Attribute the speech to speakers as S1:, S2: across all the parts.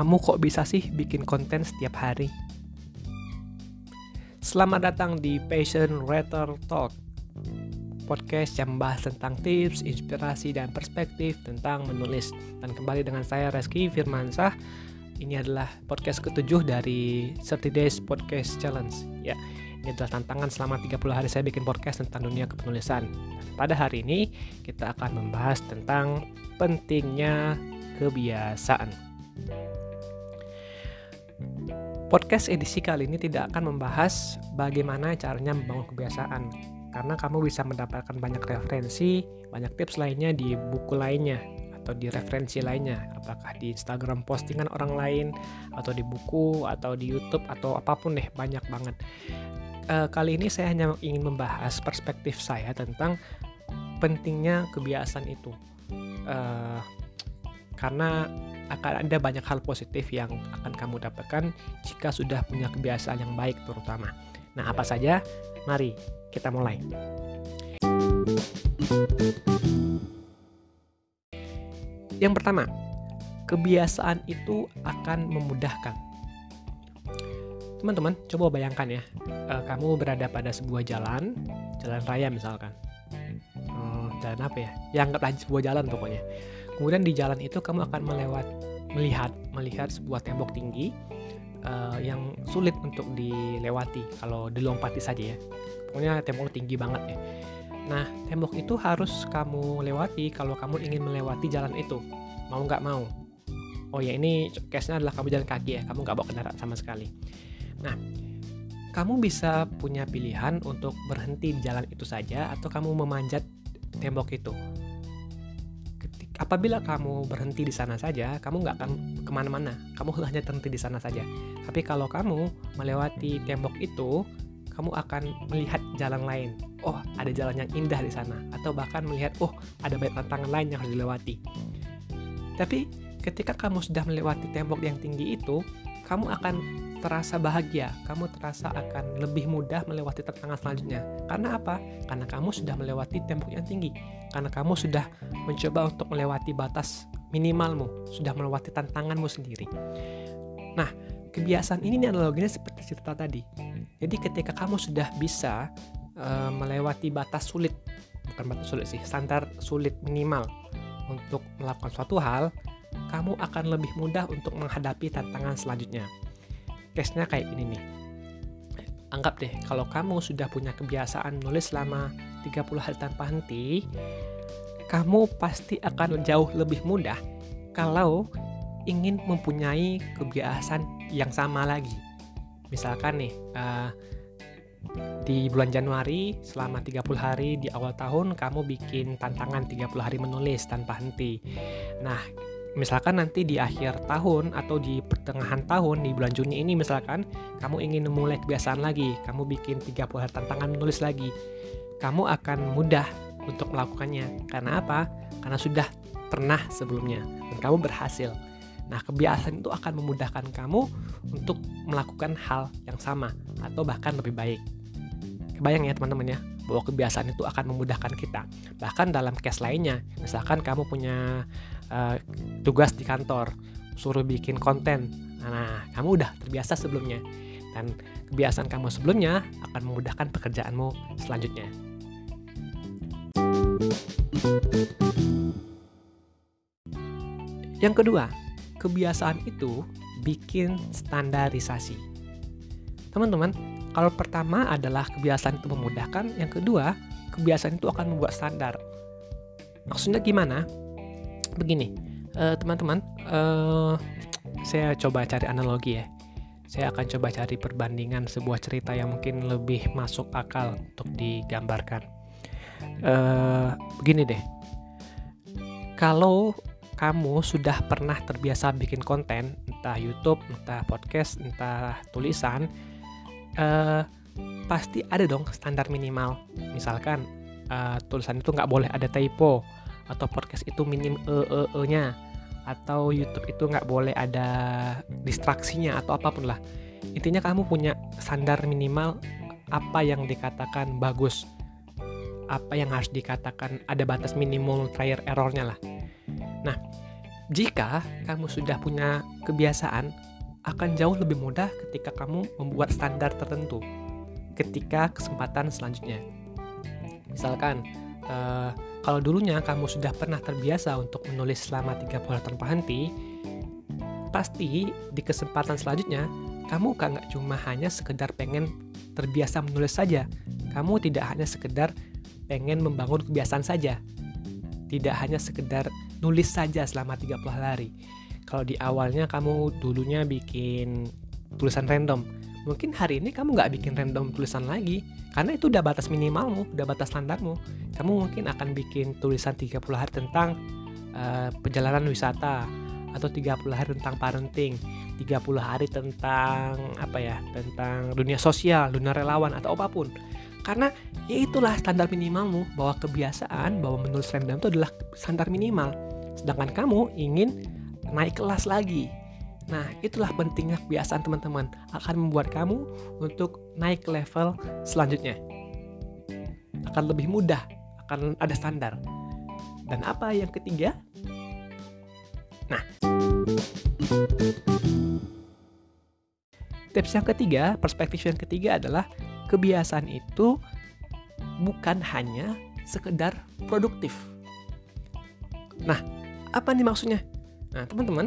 S1: Kamu kok bisa sih bikin konten setiap hari? Selamat datang di Passion Writer Talk Podcast yang membahas tentang tips, inspirasi, dan perspektif tentang menulis. Dan kembali dengan saya Reski Firmansah. Ini adalah podcast ketujuh dari 30 Days Podcast Challenge. Ya, ini adalah tantangan selama 30 hari saya bikin podcast tentang dunia kepenulisan. Pada hari ini kita akan membahas tentang pentingnya kebiasaan Podcast edisi kali ini tidak akan membahas bagaimana caranya membangun kebiasaan, karena kamu bisa mendapatkan banyak referensi, banyak tips lainnya di buku lainnya, atau di referensi lainnya, apakah di Instagram postingan orang lain, atau di buku, atau di YouTube, atau apa pun deh, banyak banget. E, kali ini saya hanya ingin membahas perspektif saya tentang pentingnya kebiasaan itu. E, karena akan ada banyak hal positif yang akan kamu dapatkan jika sudah punya kebiasaan yang baik terutama. Nah, apa saja? Mari kita mulai. Yang pertama, kebiasaan itu akan memudahkan. Teman-teman, coba bayangkan ya, eh, kamu berada pada sebuah jalan, jalan raya misalkan. Hmm, jalan apa ya? Yang anggaplah sebuah jalan pokoknya Kemudian di jalan itu kamu akan melewat melihat melihat sebuah tembok tinggi uh, yang sulit untuk dilewati kalau dilompati saja ya. Pokoknya tembok tinggi banget ya. Nah, tembok itu harus kamu lewati kalau kamu ingin melewati jalan itu. Mau nggak mau. Oh ya, ini case-nya adalah kamu jalan kaki ya, kamu nggak bawa kendaraan sama sekali. Nah, kamu bisa punya pilihan untuk berhenti di jalan itu saja atau kamu memanjat tembok itu apabila kamu berhenti di sana saja, kamu nggak akan ke mana-mana. Kamu hanya berhenti di sana saja. Tapi kalau kamu melewati tembok itu, kamu akan melihat jalan lain. Oh, ada jalan yang indah di sana. Atau bahkan melihat, oh, ada banyak tantangan lain yang harus dilewati. Tapi ketika kamu sudah melewati tembok yang tinggi itu, kamu akan terasa bahagia, kamu terasa akan lebih mudah melewati tantangan selanjutnya. Karena apa? Karena kamu sudah melewati tembok yang tinggi. Karena kamu sudah mencoba untuk melewati batas minimalmu, sudah melewati tantanganmu sendiri. Nah, kebiasaan ini analoginya seperti cerita tadi. Jadi ketika kamu sudah bisa uh, melewati batas sulit, bukan batas sulit sih, standar sulit minimal untuk melakukan suatu hal, kamu akan lebih mudah untuk menghadapi tantangan selanjutnya. Case-nya kayak ini nih. Anggap deh, kalau kamu sudah punya kebiasaan nulis selama 30 hari tanpa henti, kamu pasti akan jauh lebih mudah kalau ingin mempunyai kebiasaan yang sama lagi. Misalkan nih, uh, di bulan Januari selama 30 hari di awal tahun kamu bikin tantangan 30 hari menulis tanpa henti. Nah, misalkan nanti di akhir tahun atau di pertengahan tahun di bulan Juni ini misalkan kamu ingin memulai kebiasaan lagi, kamu bikin 30 hari tantangan menulis lagi. Kamu akan mudah untuk melakukannya. Karena apa? Karena sudah pernah sebelumnya dan kamu berhasil. Nah, kebiasaan itu akan memudahkan kamu untuk melakukan hal yang sama atau bahkan lebih baik. Kebayang ya teman-teman ya, bahwa kebiasaan itu akan memudahkan kita. Bahkan dalam case lainnya, misalkan kamu punya uh, tugas di kantor, suruh bikin konten. Nah, kamu udah terbiasa sebelumnya. Dan kebiasaan kamu sebelumnya akan memudahkan pekerjaanmu selanjutnya. Yang kedua, kebiasaan itu bikin standarisasi. Teman-teman, kalau pertama adalah kebiasaan itu memudahkan, yang kedua, kebiasaan itu akan membuat standar. Maksudnya gimana? Begini eh, teman-teman uh, uh, saya coba cari analogi ya. Saya akan coba cari perbandingan sebuah cerita yang mungkin lebih masuk akal untuk digambarkan. Uh, begini deh. Kalau kamu sudah pernah terbiasa bikin konten entah YouTube entah podcast entah tulisan uh, pasti ada dong standar minimal. Misalkan uh, tulisan itu nggak boleh ada typo atau podcast itu minim e e e nya atau YouTube itu nggak boleh ada distraksinya atau apa pun lah intinya kamu punya standar minimal apa yang dikatakan bagus apa yang harus dikatakan ada batas minimal trial errornya lah nah Jika kamu sudah punya kebiasaan, akan jauh lebih mudah ketika kamu membuat standar tertentu ketika kesempatan selanjutnya. Misalkan, uh, kalau dulunya kamu sudah pernah terbiasa untuk menulis selama 30 hari tanpa henti, pasti di kesempatan selanjutnya kamu kan nggak cuma hanya sekedar pengen terbiasa menulis saja. Kamu tidak hanya sekedar pengen membangun kebiasaan saja. Tidak hanya sekedar nulis saja selama 30 hari. Kalau di awalnya kamu dulunya bikin tulisan random, mungkin hari ini kamu nggak bikin random tulisan lagi, karena itu udah batas minimalmu, udah batas standarmu. Kamu mungkin akan bikin tulisan 30 hari tentang uh, perjalanan wisata, atau 30 hari tentang parenting, 30 hari tentang apa ya, tentang dunia sosial, dunia relawan atau apa pun. Karena ya itulah standar minimalmu bahwa kebiasaan bahwa menulis random itu adalah standar minimal. Sedangkan kamu ingin naik kelas lagi. Nah, itulah pentingnya kebiasaan teman-teman akan membuat kamu untuk naik level selanjutnya. Akan lebih mudah, akan ada standar. Dan apa yang ketiga? Nah, tips yang ketiga, perspektif yang ketiga adalah kebiasaan itu bukan hanya sekedar produktif. Nah, apa nih maksudnya? Nah, teman-teman,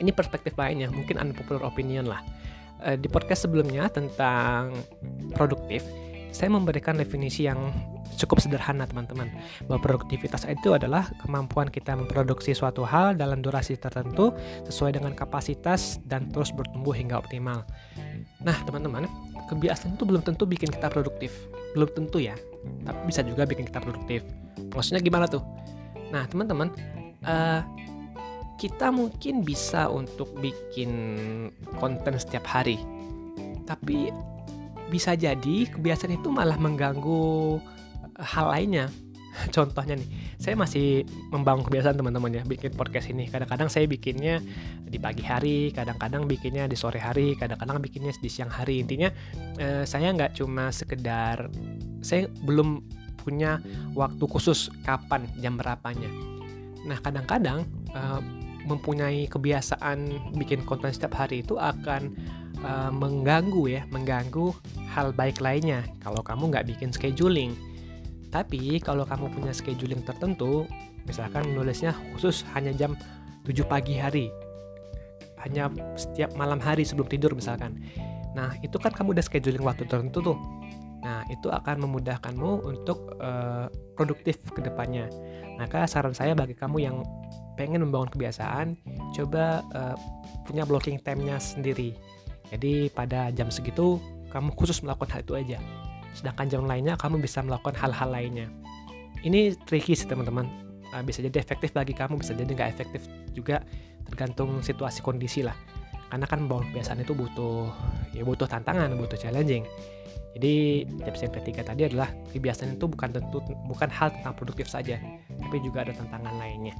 S1: ini perspektif lainnya, mungkin unpopular opinion lah. Eh, di podcast sebelumnya tentang produktif, saya memberikan definisi yang cukup sederhana teman-teman. Bahwa produktivitas itu adalah kemampuan kita memproduksi suatu hal dalam durasi tertentu sesuai dengan kapasitas dan terus bertumbuh hingga optimal. Nah teman-teman kebiasaan itu belum tentu bikin kita produktif. Belum tentu ya tapi bisa juga bikin kita produktif. Maksudnya gimana tuh? Nah teman-teman uh, kita mungkin bisa untuk bikin konten setiap hari tapi bisa jadi kebiasaan itu malah mengganggu hal lainnya. Contohnya nih saya masih membangun kebiasaan teman-teman ya bikin podcast ini. Kadang-kadang saya bikinnya di pagi hari kadang-kadang bikinnya di sore hari kadang-kadang bikinnya di siang hari. Intinya eh, saya nggak cuma sekedar saya belum punya waktu khusus kapan jam berapanya. Nah kadang-kadang eh, mempunyai kebiasaan bikin konten setiap hari itu akan uh, mengganggu ya mengganggu hal baik lainnya. Kalau kamu nggak bikin scheduling tapi kalau kamu punya scheduling tertentu, misalkan nulisnya khusus hanya jam 7 pagi hari, hanya setiap malam hari sebelum tidur misalkan. Nah, itu kan kamu udah scheduling waktu tertentu tuh. Nah, itu akan memudahkanmu untuk uh, produktif ke depannya. Maka saran saya bagi kamu yang pengen membangun kebiasaan, coba uh, punya blocking time-nya sendiri. Jadi pada jam segitu kamu khusus melakukan hal itu aja sedangkan jam lainnya kamu bisa melakukan hal-hal lainnya. Ini tricky sih teman-teman. Uh, bisa jadi efektif bagi kamu, bisa jadi nggak efektif juga tergantung situasi kondisi lah. Karena kan membangun kebiasaan itu butuh ya butuh tantangan, butuh challenging. Jadi tips yang ketiga tadi adalah kebiasaan itu bukan tentu bukan hal tentang produktif saja, tapi juga ada tantangan lainnya.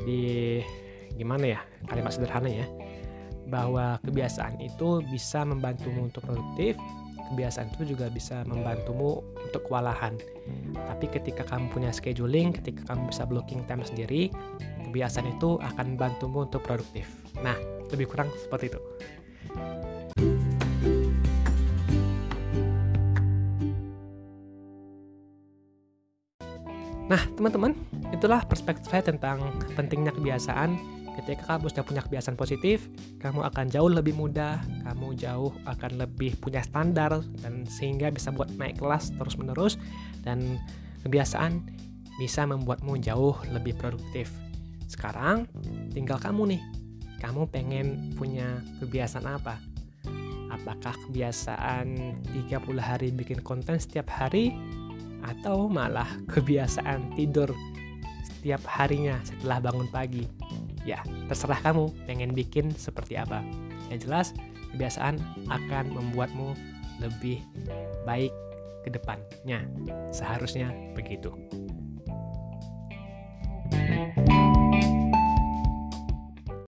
S1: Jadi gimana ya kalimat sederhana ya bahwa kebiasaan itu bisa membantumu untuk produktif, kebiasaan itu juga bisa membantumu untuk kewalahan. Tapi ketika kamu punya scheduling, ketika kamu bisa blocking time sendiri, kebiasaan itu akan membantumu untuk produktif. Nah, lebih kurang seperti itu. Nah, teman-teman, itulah perspektif saya tentang pentingnya kebiasaan Ketika kamu sudah punya kebiasaan positif, kamu akan jauh lebih mudah, kamu jauh akan lebih punya standar dan sehingga bisa buat naik kelas terus-menerus dan kebiasaan bisa membuatmu jauh lebih produktif. Sekarang tinggal kamu nih. Kamu pengen punya kebiasaan apa? Apakah kebiasaan 30 hari bikin konten setiap hari atau malah kebiasaan tidur setiap harinya setelah bangun pagi? Ya terserah kamu pengen bikin seperti apa. Yang jelas kebiasaan akan membuatmu lebih baik ke depannya. Seharusnya begitu